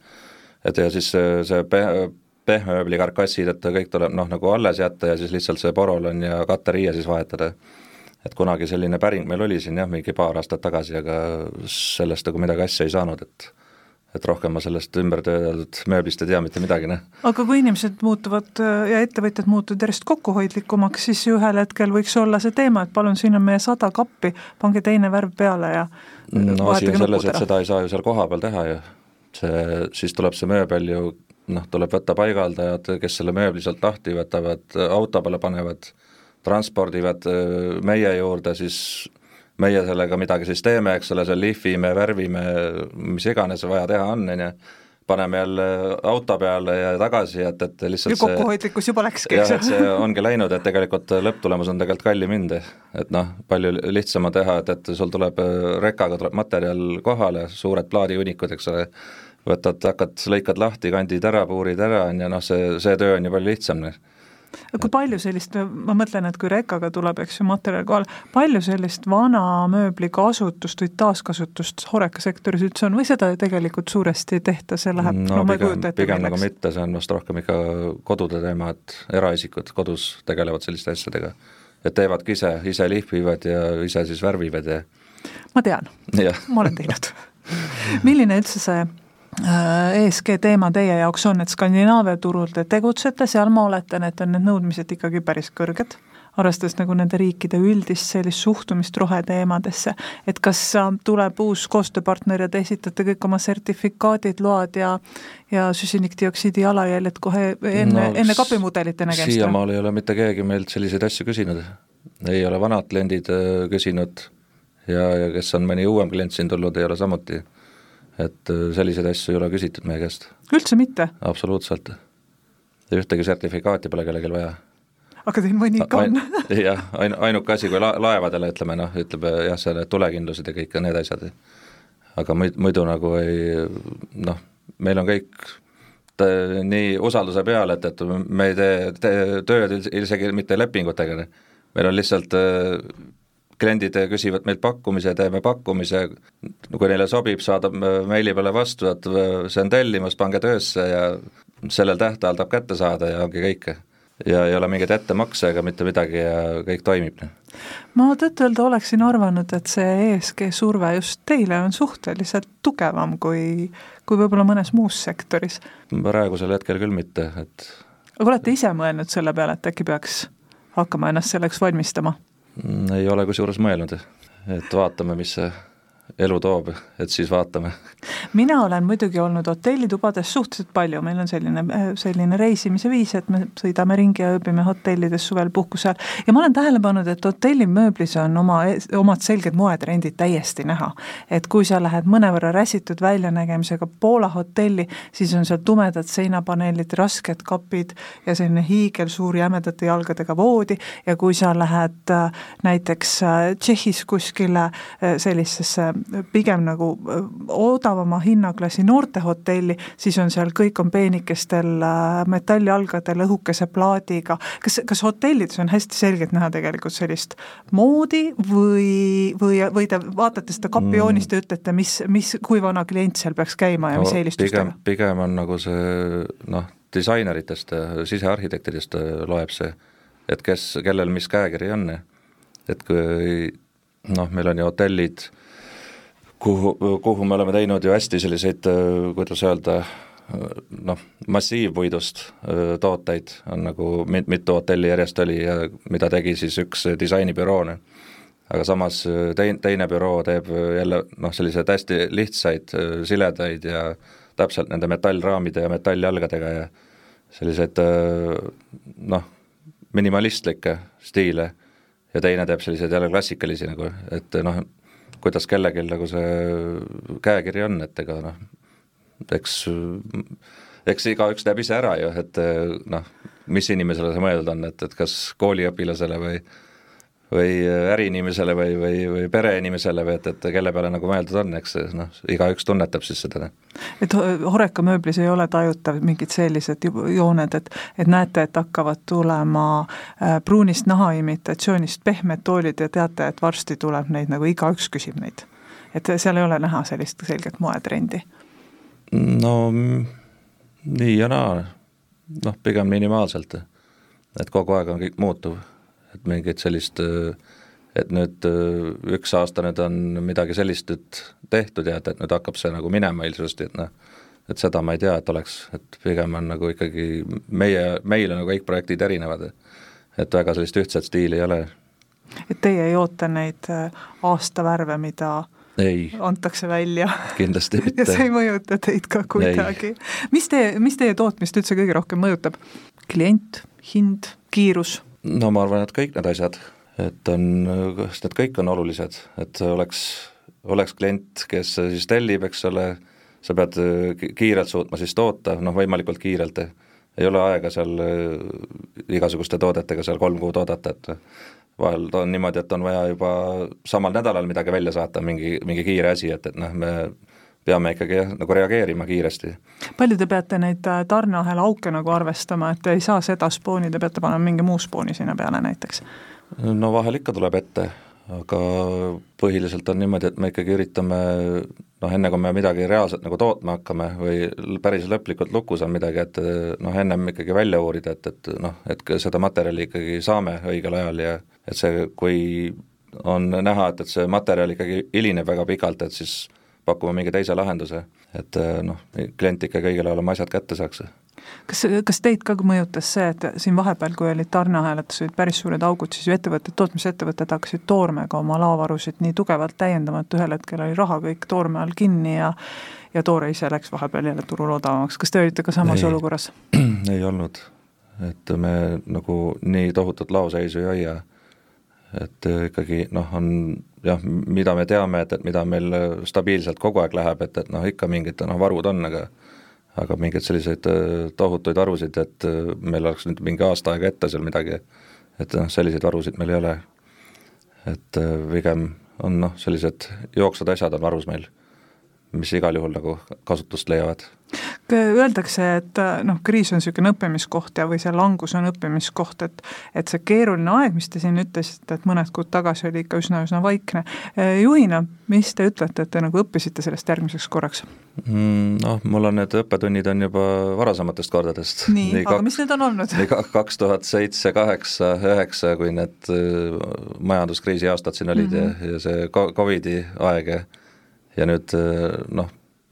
Speaker 3: et ja siis see, see pe-, pehmemööbli karkassid, et kõik tuleb noh, nagu alles jätta ja siis lihtsalt see porolon ja katteriie siis vahetada et kunagi selline päring meil oli siin jah, mingi paar aastat tagasi, aga sellest nagu midagi asja ei saanud, et et rohkem ma sellest ümber töödeldud mööblist ei tea mitte midagi, noh.
Speaker 2: aga kui inimesed muutuvad ja ettevõtjad muutuvad järjest kokkuhoidlikumaks, siis ju ühel hetkel võiks olla see teema, et palun, siin on meie sada kappi, pange teine värv peale ja
Speaker 3: no asi on selles, et seda ei saa ju seal kohapeal teha ju. see, siis tuleb see mööbel ju noh, tuleb võtta paigaldajad, kes selle mööbli sealt lahti võtavad, auto peale panevad transpordivad äh, meie juurde, siis meie sellega midagi siis teeme, eks ole, seal lihvime, värvime, mis iganes vaja teha on, on ju, paneme jälle auto peale ja tagasi, et, et lihtsalt
Speaker 2: ja kokkuhoidlikkus juba läkski,
Speaker 3: eks ju. see ongi läinud, et tegelikult lõpptulemus on tegelikult kallim hind, et noh, palju lihtsam on teha, et, et sul tuleb äh, rekaga tuleb materjal kohale, suured plaadihunnikud, eks ole, võtad, hakkad, lõikad lahti, kandid ära, puurid ära, on ju, noh, see, see töö on ju palju lihtsam, noh
Speaker 2: kui palju sellist, ma mõtlen, et kui rekkaga tuleb, eks ju, materjal kohale, palju sellist vana mööbli kasutust või taaskasutust Horeca sektoris üldse on või seda tegelikult suuresti ei tehta, see läheb
Speaker 3: no,
Speaker 2: no ma
Speaker 3: ei kujuta ette pigem nagu mitte, see on vast rohkem ikka kodude teema, et eraisikud kodus tegelevad selliste asjadega. et teevadki ise, ise lihvivad ja ise siis värvivad ja
Speaker 2: ma tean, ma olen teinud. Milline üldse see ESG teema teie jaoks on, et Skandinaavia turul te tegutsete, seal ma oletan, et on need nõudmised ikkagi päris kõrged, arvestades nagu nende riikide üldist sellist suhtumist roheteemadesse, et kas tuleb uus koostööpartner ja te esitate kõik oma sertifikaadid, load ja ja süsinikdioksiidi jalajäljed kohe enne no,, enne kapimudelite nägemist?
Speaker 3: siiamaale ei ole mitte keegi meilt selliseid asju küsinud, ei ole vanad kliendid äh, küsinud ja, ja kes on mõni uuem klient siin tulnud, ei ole samuti et äh, selliseid asju ei ole küsitud meie käest.
Speaker 2: üldse mitte?
Speaker 3: absoluutselt. ühtegi sertifikaati pole kellelgi vaja.
Speaker 2: aga teil mõni ikka on
Speaker 3: jah, ain-, ainuke asi, kui la-, laevadele ütleme noh, ütleb jah, selle tulekindlused ja kõik need asjad, aga muid, muidu nagu ei noh, meil on kõik nii usalduse peal, et, et me ei tee, tee tööd isegi mitte lepingutega, meil on lihtsalt äh, kliendid küsivad meilt pakkumise, teeme pakkumise, kui neile sobib, saadab meili peale vastu, et see on tellimus, pange töösse ja sellel tähtajal tahab kätte saada ja ongi kõik. ja ei ole mingeid ettemakse ega mitte midagi ja kõik toimib.
Speaker 2: ma tõtt-öelda oleksin arvanud, et see ESG surve just teile on suhteliselt tugevam kui, kui võib-olla mõnes muus sektoris.
Speaker 3: praegusel hetkel küll mitte, et
Speaker 2: aga olete ise mõelnud selle peale, et äkki peaks hakkama ennast selleks valmistama?
Speaker 3: Ei ole kusjuures mõelnud, et vaatame, mis see elu toob, et siis vaatame.
Speaker 2: mina olen muidugi olnud hotellitubades suhteliselt palju, meil on selline, selline reisimise viis, et me sõidame ringi ja ööbime hotellides suvel puhkuse ajal ja ma olen tähele pannud, et hotellimööblis on oma, omad selged moetrendid täiesti näha. et kui sa lähed mõnevõrra räsitud väljanägemisega Poola hotelli, siis on seal tumedad seinapaneelid, rasked kapid ja selline hiigelsuur jämedate jalgadega voodi ja kui sa lähed äh, näiteks äh, Tšehhis kuskile äh, sellisesse pigem nagu odavama hinnaklassi noortehotelli, siis on seal, kõik on peenikestel metallijalgadel õhukese plaadiga. kas, kas hotellides on hästi selgelt näha tegelikult sellist moodi või, või, või te vaatate seda kapijoonist ja ütlete, mis, mis, kui vana klient seal peaks käima ja no, mis eelistustega?
Speaker 3: pigem, pigem on nagu see noh, disaineritest, sisearhitektidest loeb see, et kes, kellel mis käekiri on. et kui noh, meil on ju hotellid kuhu, kuhu me oleme teinud ju hästi selliseid, äh, kuidas öelda, äh, noh, massiivpuidust äh, tooteid, on nagu mit-, mitu hotelli järjest oli ja mida tegi siis üks disainibüroo, aga samas tein-, teine büroo teeb jälle noh, selliseid hästi lihtsaid, siledaid ja täpselt nende metallraamide ja metalljalgadega ja selliseid noh, minimalistlikke stiile. Ja teine teeb selliseid jälle klassikalisi nagu, et noh, kuidas kellelgi nagu see käekiri on, et ega noh, eks, eks igaüks näeb ise ära ju, et noh, mis inimesele see mõeldud on, et, et kas kooliõpilasele või või äriinimesele või, või, või pereinimesele või et, et kelle peale nagu mõeldud on, eks noh, igaüks tunnetab siis seda.
Speaker 2: et Horeca mööblis ei ole tajutav mingid sellised jooned, et, et näete, et hakkavad tulema äh, pruunist naha imitatsioonist pehmed toolid ja teate, et varsti tuleb neid nagu igaüks küsib neid. et seal ei ole näha sellist selget moetrendi?
Speaker 3: no nii ja naa, noh, pigem minimaalselt, et kogu aeg on kõik muutuv et mingit sellist, et nüüd üks aasta nüüd on midagi sellist nüüd tehtud ja et, et nüüd hakkab see nagu minema ilmselt, et noh, et seda ma ei tea, et oleks, et pigem on nagu ikkagi meie, meil on nagu kõik projektid erinevad, et väga sellist ühtset stiili ei ole.
Speaker 2: et teie ei oota neid äh, aastavärve, mida
Speaker 3: ei.
Speaker 2: antakse välja?
Speaker 3: kindlasti mitte.
Speaker 2: ja see ei mõjuta teid ka kuidagi? mis teie, mis teie tootmist üldse kõige rohkem mõjutab? klient, hind, kiirus?
Speaker 3: No ma arvan, et kõik need asjad, et on, need kõik on olulised, et oleks, oleks klient, kes siis tellib, eks ole, sa pead kiirelt suutma siis toota, noh võimalikult kiirelt, ei ole aega seal igasuguste toodetega seal kolm kuud oodata, et vahel on niimoodi, et on vaja juba samal nädalal midagi välja saata, mingi, mingi kiire asi, et, et noh, me peame ikkagi jah, nagu reageerima kiiresti.
Speaker 2: palju te peate neid äh, tarneahela auke nagu arvestama, et te ei saa seda spooni, te peate panema mingi muu spooni sinna peale näiteks?
Speaker 3: no vahel ikka tuleb ette, aga põhiliselt on niimoodi, et me ikkagi üritame noh, enne kui me midagi reaalselt nagu tootma hakkame või päris lõplikult lukus on midagi, et noh, ennem ikkagi välja uurida, et, et noh, et seda materjali ikkagi saame õigel ajal ja et see, kui on näha, et, et see materjal ikkagi hilineb väga pikalt, et siis pakume mingi teise lahenduse, et noh, klient ikkagi õigel ajal oma asjad kätte saaks.
Speaker 2: Kas, kas teid ka mõjutas see, et siin vahepeal, kui olid tarneahelates olid päris suured augud, siis ju ettevõtted, tootmisettevõtted hakkasid toormega oma laovarusid nii tugevalt täiendama, et ühel hetkel oli raha kõik toorme all kinni ja ja toore ise läks vahepeal jälle turul odavamaks, kas te olite ka samas ei, olukorras?
Speaker 3: ei olnud, et me nagu nii tohutut laoseisu ei hoia. Et ikkagi noh, on jah, mida me teame, et, et mida meil stabiilselt kogu aeg läheb, et, et noh, ikka mingid noh, varud on, aga aga mingeid selliseid äh, tohutuid varusid, et äh, meil oleks nüüd mingi aasta aega ette seal midagi, et noh, selliseid varusid meil ei ole. et äh, pigem on noh, sellised jooksvad asjad on varus meil, mis igal juhul nagu kasutust leiavad
Speaker 2: Öeldakse, et äh, noh, kriis on niisugune õppimiskoht ja, või see langus on õppimiskoht, et et see keeruline aeg, mis te siin ütlesite, et mõned kuud tagasi oli ikka üsna-üsna vaikne, äh, juhina, mis te ütlete, et te nagu õppisite sellest järgmiseks korraks
Speaker 3: mm,? Noh, mul on need õppetunnid on juba varasematest kordadest.
Speaker 2: nii, nii, aga kaks, mis need on olnud?
Speaker 3: nii kaks tuhat seitse, kaheksa, üheksa, kui need majanduskriisi aastad siin olid mm -hmm. ja, ja see Covidi aeg ja ja nüüd noh,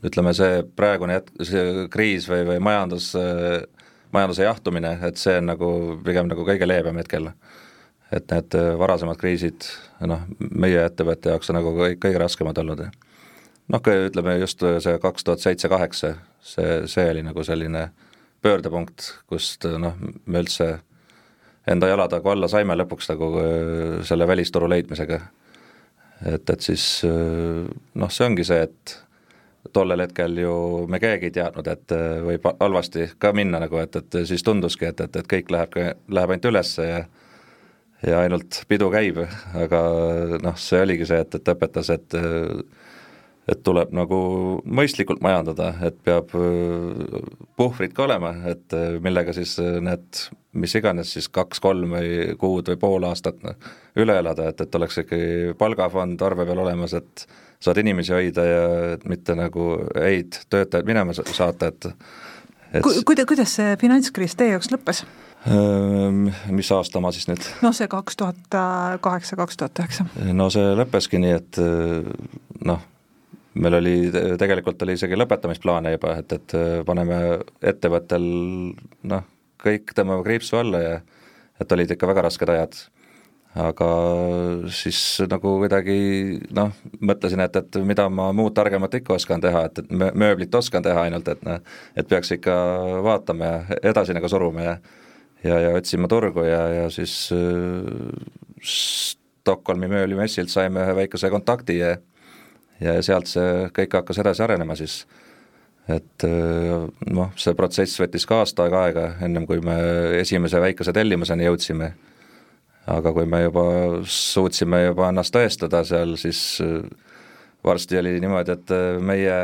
Speaker 3: ütleme, see praegune jätk, see kriis või, või majandus, majanduse jahtumine, et see on nagu pigem nagu kõige leebem hetkel. et need varasemad kriisid, noh, meie ettevõtte jaoks on nagu kõige, kõige raskemad olnud. noh, ütleme just see kaks tuhat seitse-kaheksa, see, see oli nagu selline pöördepunkt, kust noh, me üldse enda jalad nagu alla saime lõpuks nagu selle välisturu leidmisega. et, et siis noh, see ongi see, et tollel hetkel ju me keegi ei teadnud, et äh, võib halvasti ka minna nagu, et, et siis tunduski, et, et, et kõik läheb, läheb ainult ülesse ja ja ainult pidu käib, aga noh, see oligi see, et, et õpetas, et et tuleb nagu mõistlikult majandada, et peab äh, puhvrid ka olema, et äh, millega siis need mis iganes siis kaks-kolm või kuud või pool aastat üle elada, et, et oleks ikkagi palgafond arve peal olemas, et saad inimesi hoida ja mitte nagu häid töötajaid minema saata, et
Speaker 2: et Ku, kuida-, kuidas see finantskriis teie jaoks lõppes?
Speaker 3: Mis aasta ma siis nüüd?
Speaker 2: noh, see kaks tuhat kaheksa, kaks tuhat üheksa.
Speaker 3: no see lõppeski nii, et noh, meil oli, tegelikult oli isegi lõpetamisplaane juba, et, et paneme ettevõttel noh, kõik tõmbame kriipsu alla ja et olid ikka väga rasked ajad aga siis nagu kuidagi noh, mõtlesin, et, et mida ma muud targemat ikka oskan teha, et, et mööblit oskan teha ainult, et noh, et peaks ikka vaatama ja edasi nagu suruma ja ja, ja otsima turgu ja, ja siis äh, Stockholmi mööblimessilt saime ühe väikese kontakti ja ja sealt see kõik hakkas edasi arenema siis. Et äh, noh, see protsess võttis ka aasta aega aega, ennem kui me esimese väikese tellimuseni jõudsime aga kui me juba suutsime juba ennast tõestada seal, siis äh, varsti oli niimoodi, et äh, meie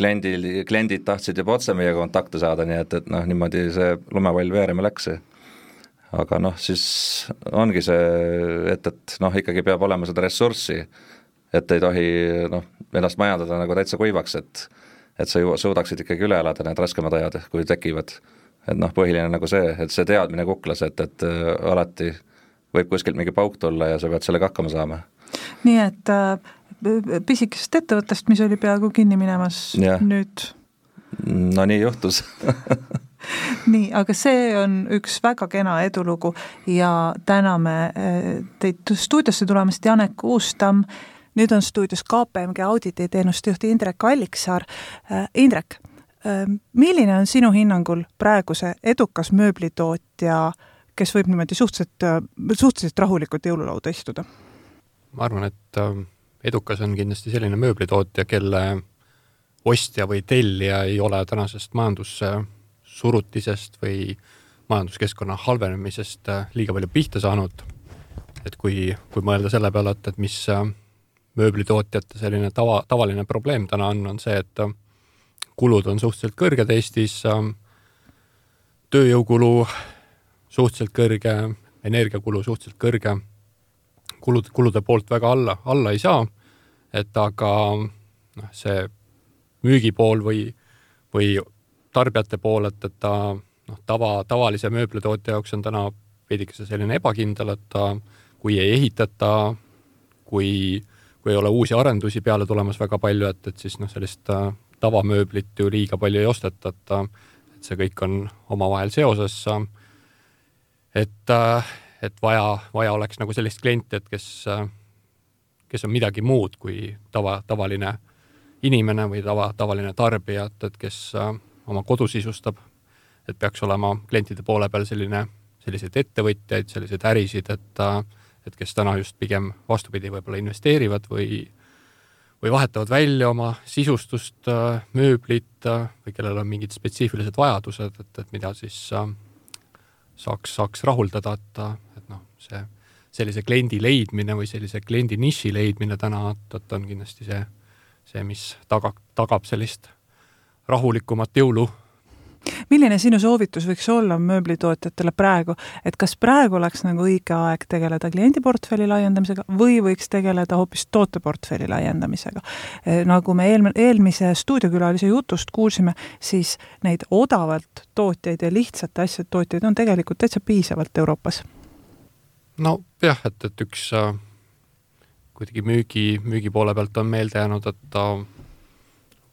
Speaker 3: kliendil, kliendid tahtsid juba otse meiega kontakte saada, nii et, et noh, niimoodi see lumepall veerema läks. aga noh, siis ongi see, et, et noh, ikkagi peab olema seda ressurssi, et ei tohi noh, ennast majandada nagu täitsa kuivaks, et et sa ju suudaksid ikkagi üle elada need raskemad ajad, kui tekivad. et noh, põhiline nagu see, et see teadmine kuklas, et, et äh, alati äh, võib kuskilt mingi pauk tulla ja sa pead sellega hakkama saama.
Speaker 2: nii et äh, pisikesest ettevõttest, mis oli peaaegu kinni minemas, nüüd
Speaker 3: no nii juhtus
Speaker 2: nii, aga see on üks väga kena edulugu ja täname äh, teid stuudiosse tulemast, Janek Uustamm, nüüd on stuudios KPMG audititeenuste juht Indrek Alliksaar. Äh, Indrek, milline on sinu hinnangul praeguse edukas mööblitootja äh, kes võib niimoodi suhteliselt, suhteliselt rahulikult jõululauda istuda?
Speaker 4: ma arvan, et äh, edukas on kindlasti selline mööblitootja, kelle ostja või tellija ei ole tänasest majandussurutisest või majanduskeskkonna halvenemisest äh, liiga palju pihta saanud. et kui, kui mõelda selle peale, et, et mis, äh, mööblitootjate selline tava, tavaline probleem täna on, on see, et kulud on suhteliselt kõrged Eestis, tööjõukulu suhteliselt kõrge, energiakulu suhteliselt kõrge, kulud, kulude poolt väga alla, alla ei saa, et aga noh, see müügipool või, või tarbijate pool, et, et ta noh, tava, tavalise mööblitootja jaoks on täna veidikese selline ebakindel, et ta, kui ei ehitata, kui, kui ei ole uusi arendusi peale tulemas väga palju, et, et siis noh, sellist äh, tavamööblit ju liiga palju ei osteta, et, et see kõik on omavahel seoses. Et, äh, et vaja, vaja oleks nagu sellist klienti, et kes, kes on midagi muud kui tava, tavaline inimene või tava, tavaline tarbija, et, et kes äh, oma kodu sisustab, et peaks olema klientide poole peal selline, selliseid ettevõtjaid, selliseid ärisid, et, et kes täna just pigem vastupidi, võib-olla investeerivad või, või vahetavad välja oma sisustust, mööblit või kellel on mingid spetsiifilised vajadused, et, et mida siis saaks, saaks rahuldada, et, et noh, see sellise kliendi leidmine või sellise kliendi niši leidmine täna, et, et on kindlasti see, see, mis tagab, tagab sellist rahulikumat jõulu.
Speaker 2: Milline sinu soovitus võiks olla mööblitootjatele praegu, et kas praegu oleks nagu õige aeg tegeleda kliendiportfelli laiendamisega või võiks tegeleda hoopis tooteportfelli laiendamisega? Eh, nagu me eelmine, eelmise stuudiokülalise jutust kuulsime, siis neid odavalt tootjaid ja lihtsate asjade tootjaid on tegelikult täitsa piisavalt Euroopas.
Speaker 4: nojah, et, et üks äh, kuidagi müügi, müügi poole pealt on meelde jäänud, et ta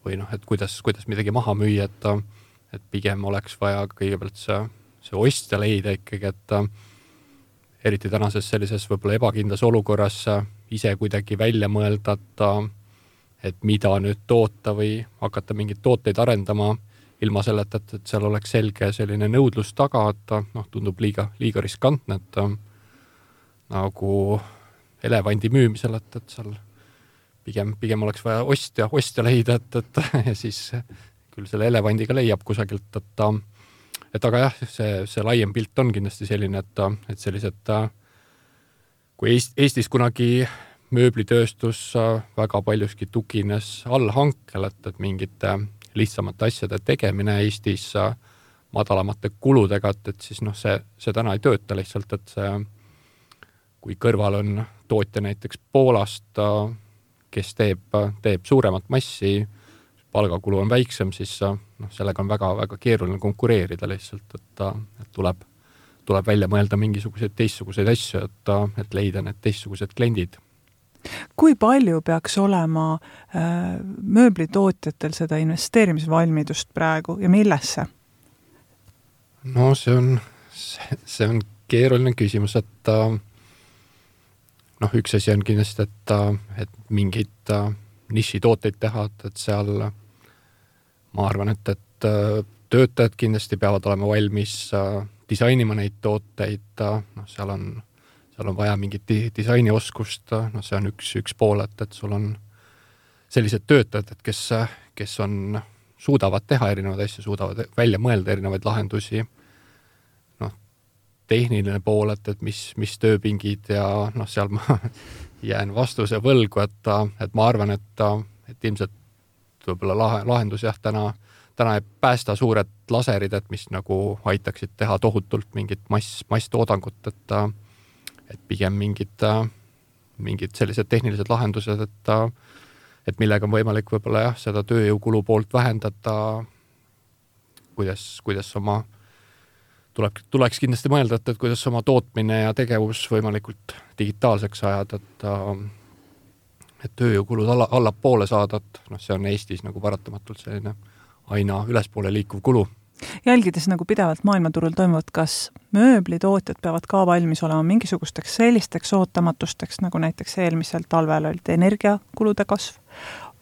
Speaker 4: või noh, et kuidas, kuidas midagi maha müüa, et, et pigem oleks vaja kõigepealt see, see ostja leida ikkagi, et eriti tänases sellises võib-olla ebakindlas olukorras ise kuidagi välja mõelda, et et mida nüüd toota või hakata mingeid tooteid arendama ilma selleta, et, et seal oleks selge selline nõudlus taga, et noh, tundub liiga, liiga riskantne, et nagu elevandi müümisel, et, et seal pigem, pigem oleks vaja ostja, ostja leida, et, et ja siis küll selle elevandiga leiab kusagilt, et et aga jah, see, see laiem pilt on kindlasti selline, et, et sellised, kui Eest, Eestis kunagi mööblitööstus väga paljuski tugines allhankel, et, et mingite lihtsamate asjade tegemine Eestis madalamate kuludega, et, et siis noh, see, see täna ei tööta lihtsalt, et see, kui kõrval on tootja näiteks Poolast, kes teeb, teeb suuremat massi, palgakulu on väiksem, siis noh, sellega on väga-väga keeruline konkureerida lihtsalt, et, et tuleb, tuleb välja mõelda mingisuguseid teistsuguseid asju, et, et leida need teistsugused kliendid
Speaker 2: kui palju peaks olema äh, mööblitootjatel seda investeerimisvalmidust praegu ja millesse?
Speaker 4: no see on, see on keeruline küsimus, et äh, noh, üks asi on kindlasti, et, et mingeid äh, nišitooteid teha, et, et seal ma arvan, et, et äh, töötajad kindlasti peavad olema valmis äh, disainima neid tooteid, noh, seal on, seal on vaja mingit di disainioskust, noh, see on üks, üks pool, et, et sul on sellised töötajad, et kes, kes on, suudavad teha erinevaid asju, suudavad välja mõelda erinevaid lahendusi. Tehniline pool, et, et mis, mis tööpingid ja noh, seal ma jään vastuse võlgu, et, et ma arvan, et, et ilmselt võib-olla lahe, lahendus jah, täna, täna ei päästa suured laserid, et mis nagu aitaksid teha tohutult mingit mass, masstoodangut, et et pigem mingid, mingid sellised tehnilised lahendused, et et millega on võimalik võib-olla jah, seda tööjõukulu poolt vähendada, kuidas, kuidas oma tuleb, tuleks kindlasti mõelda, et, et kuidas oma tootmine ja tegevus võimalikult digitaalseks ajada, et et tööjõukulud alla, allapoole saada, et noh, see on Eestis nagu paratamatult selline aina ülespoole liikuv kulu.
Speaker 2: jälgides nagu pidevalt maailmaturul toimuvat, kas mööblitootjad peavad ka valmis olema mingisugusteks sellisteks ootamatusteks, nagu näiteks eelmisel talvel olid energiakulude kasv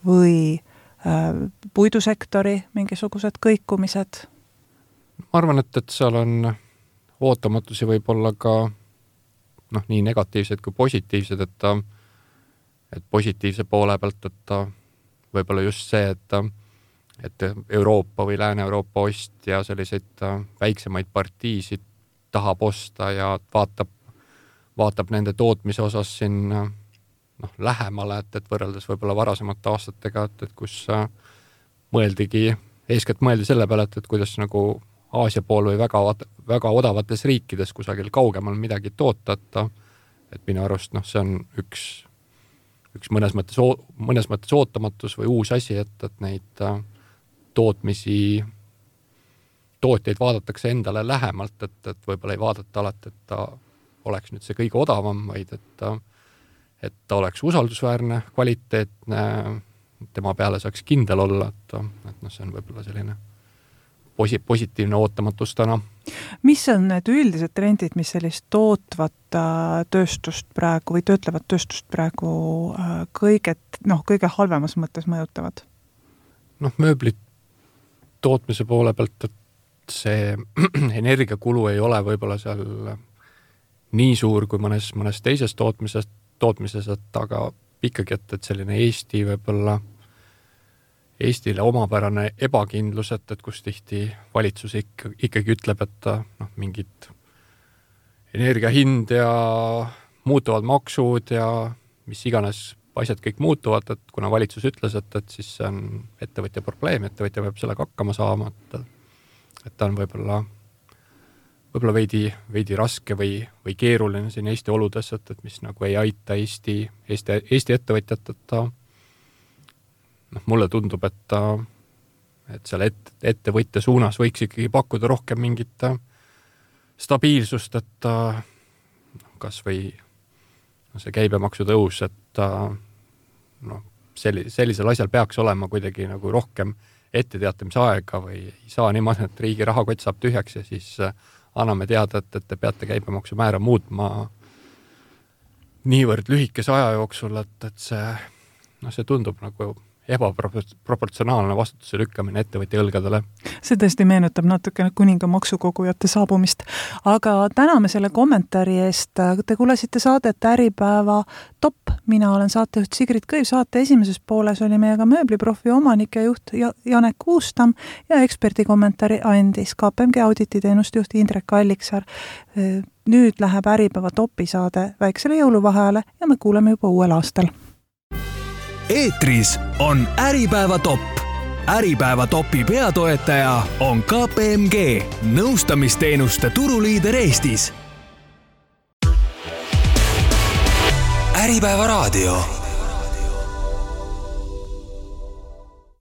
Speaker 2: või äh, puidusektori mingisugused kõikumised
Speaker 4: ma arvan, et, et seal on ootamatusi võib-olla ka noh, nii negatiivsed kui positiivsed, et ta, et positiivse poole pealt, et võib-olla just see, et et Euroopa või Lääne-Euroopa ostja selliseid väiksemaid partiisid tahab osta ja vaatab, vaatab nende tootmise osas siin noh, lähemale, et, et võrreldes võib-olla varasemate aastatega, et, et kus äh, mõeldigi, eeskätt mõeldi selle peale, et, et kuidas nagu Aasia pool või väga, väga odavates riikides kusagil kaugemal midagi toota, et et minu arust noh, see on üks, üks mõnes mõttes, mõnes mõttes ootamatus või uus asi, et, et neid äh, tootmisi, tootjaid vaadatakse endale lähemalt, et, et võib-olla ei vaadata alati, et ta oleks nüüd see kõige odavam, vaid et ta, et ta oleks usaldusväärne, kvaliteetne, tema peale saaks kindel olla, et, et noh, see on võib-olla selline posi-, positiivne ootamatus täna.
Speaker 2: Mis on need üldised trendid, mis sellist tootvat äh, tööstust praegu või töötlevat tööstust praegu äh, kõige, noh, kõige halvemas mõttes mõjutavad?
Speaker 4: noh, mööblit tootmise poole pealt, et see energiakulu ei ole võib-olla seal nii suur kui mõnes, mõnes teises tootmises, tootmises, et aga ikkagi, et, et selline Eesti võib-olla Eestile omapärane ebakindlus, et, et kus tihti valitsus ikka, ikkagi ütleb, et noh, mingid energia hind ja muutuvad maksud ja mis iganes asjad kõik muutuvad, et kuna valitsus ütles, et, et siis see on ettevõtja probleem, ettevõtja peab sellega hakkama saama, et et ta on võib-olla, võib-olla veidi, veidi raske või, või keeruline siin Eesti oludes, et, et mis nagu ei aita Eesti, Eesti, Eesti ettevõtjat, et ta noh, mulle tundub, et ta, et seal et-, ettevõtja suunas võiks ikkagi pakkuda rohkem mingit äh, stabiilsust, et ta noh, kas või no see käibemaksu tõus, et noh, selli-, sellisel asjal peaks olema kuidagi nagu rohkem etteteatamise aega või ei saa niimoodi, et riigi rahakott saab tühjaks ja siis äh, anname teada, et, et te peate käibemaksumäära muutma niivõrd lühikese aja jooksul, et, et see, noh, see tundub nagu ebaproportsionaalne vastutuse lükkamine ettevõtja õlgadele.
Speaker 2: see tõesti meenutab natukene kuninga maksukogujate saabumist. aga täname selle kommentaari eest, te kuulasite saadet Äripäeva top, mina olen saatejuht Sigrid Kõiv, saate esimeses pooles oli meiega mööbliprofi omanik ja juht Janek Uustam ja eksperdi andis KPMG audititeenuste juht Indrek Alliksaar. nüüd läheb Äripäeva topi saade väiksele jõuluvaheajale ja me kuuleme juba uuel aastal
Speaker 1: eetris on Äripäeva top. äripäeva topi peatoetaja on KPMG, nõustamisteenuste turuliider Eestis. äripäeva raadio